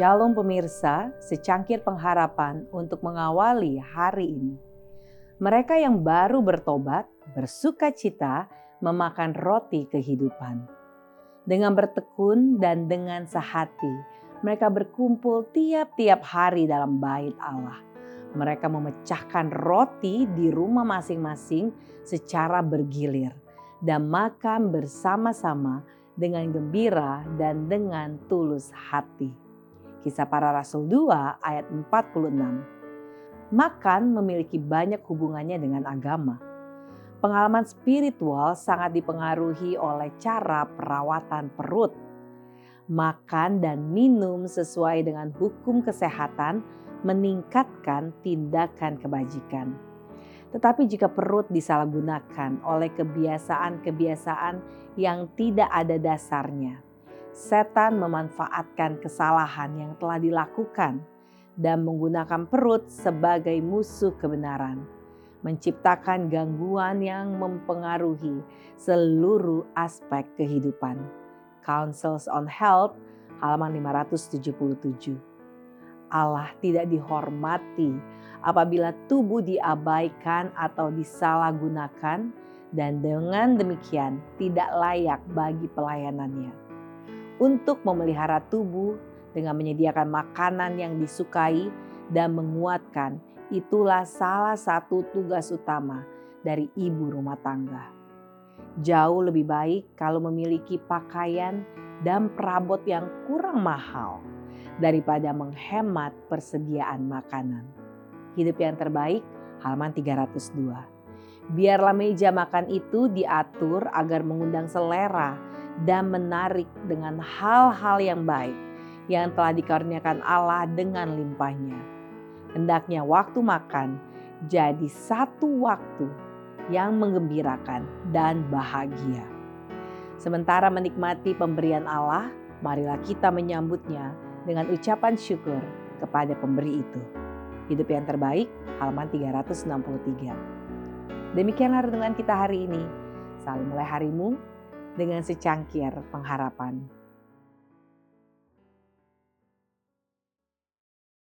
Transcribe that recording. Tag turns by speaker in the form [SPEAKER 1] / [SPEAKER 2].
[SPEAKER 1] Shalom pemirsa, secangkir pengharapan untuk mengawali hari ini. Mereka yang baru bertobat, bersuka cita, memakan roti kehidupan. Dengan bertekun dan dengan sehati, mereka berkumpul tiap-tiap hari dalam bait Allah. Mereka memecahkan roti di rumah masing-masing secara bergilir dan makan bersama-sama dengan gembira dan dengan tulus hati. Kisah para Rasul 2 ayat 46. Makan memiliki banyak hubungannya dengan agama. Pengalaman spiritual sangat dipengaruhi oleh cara perawatan perut. Makan dan minum sesuai dengan hukum kesehatan meningkatkan tindakan kebajikan. Tetapi jika perut disalahgunakan oleh kebiasaan-kebiasaan yang tidak ada dasarnya, setan memanfaatkan kesalahan yang telah dilakukan dan menggunakan perut sebagai musuh kebenaran, menciptakan gangguan yang mempengaruhi seluruh aspek kehidupan. Councils on Health halaman 577. Allah tidak dihormati apabila tubuh diabaikan atau disalahgunakan dan dengan demikian tidak layak bagi pelayanannya untuk memelihara tubuh dengan menyediakan makanan yang disukai dan menguatkan. Itulah salah satu tugas utama dari ibu rumah tangga. Jauh lebih baik kalau memiliki pakaian dan perabot yang kurang mahal daripada menghemat persediaan makanan. Hidup yang terbaik halaman 302. Biarlah meja makan itu diatur agar mengundang selera dan menarik dengan hal-hal yang baik yang telah dikaruniakan Allah dengan limpahnya. Hendaknya waktu makan jadi satu waktu yang menggembirakan dan bahagia. Sementara menikmati pemberian Allah, marilah kita menyambutnya dengan ucapan syukur kepada pemberi itu. Hidup yang terbaik, halaman 363. Demikianlah renungan kita hari ini. Salam mulai harimu dengan secangkir pengharapan.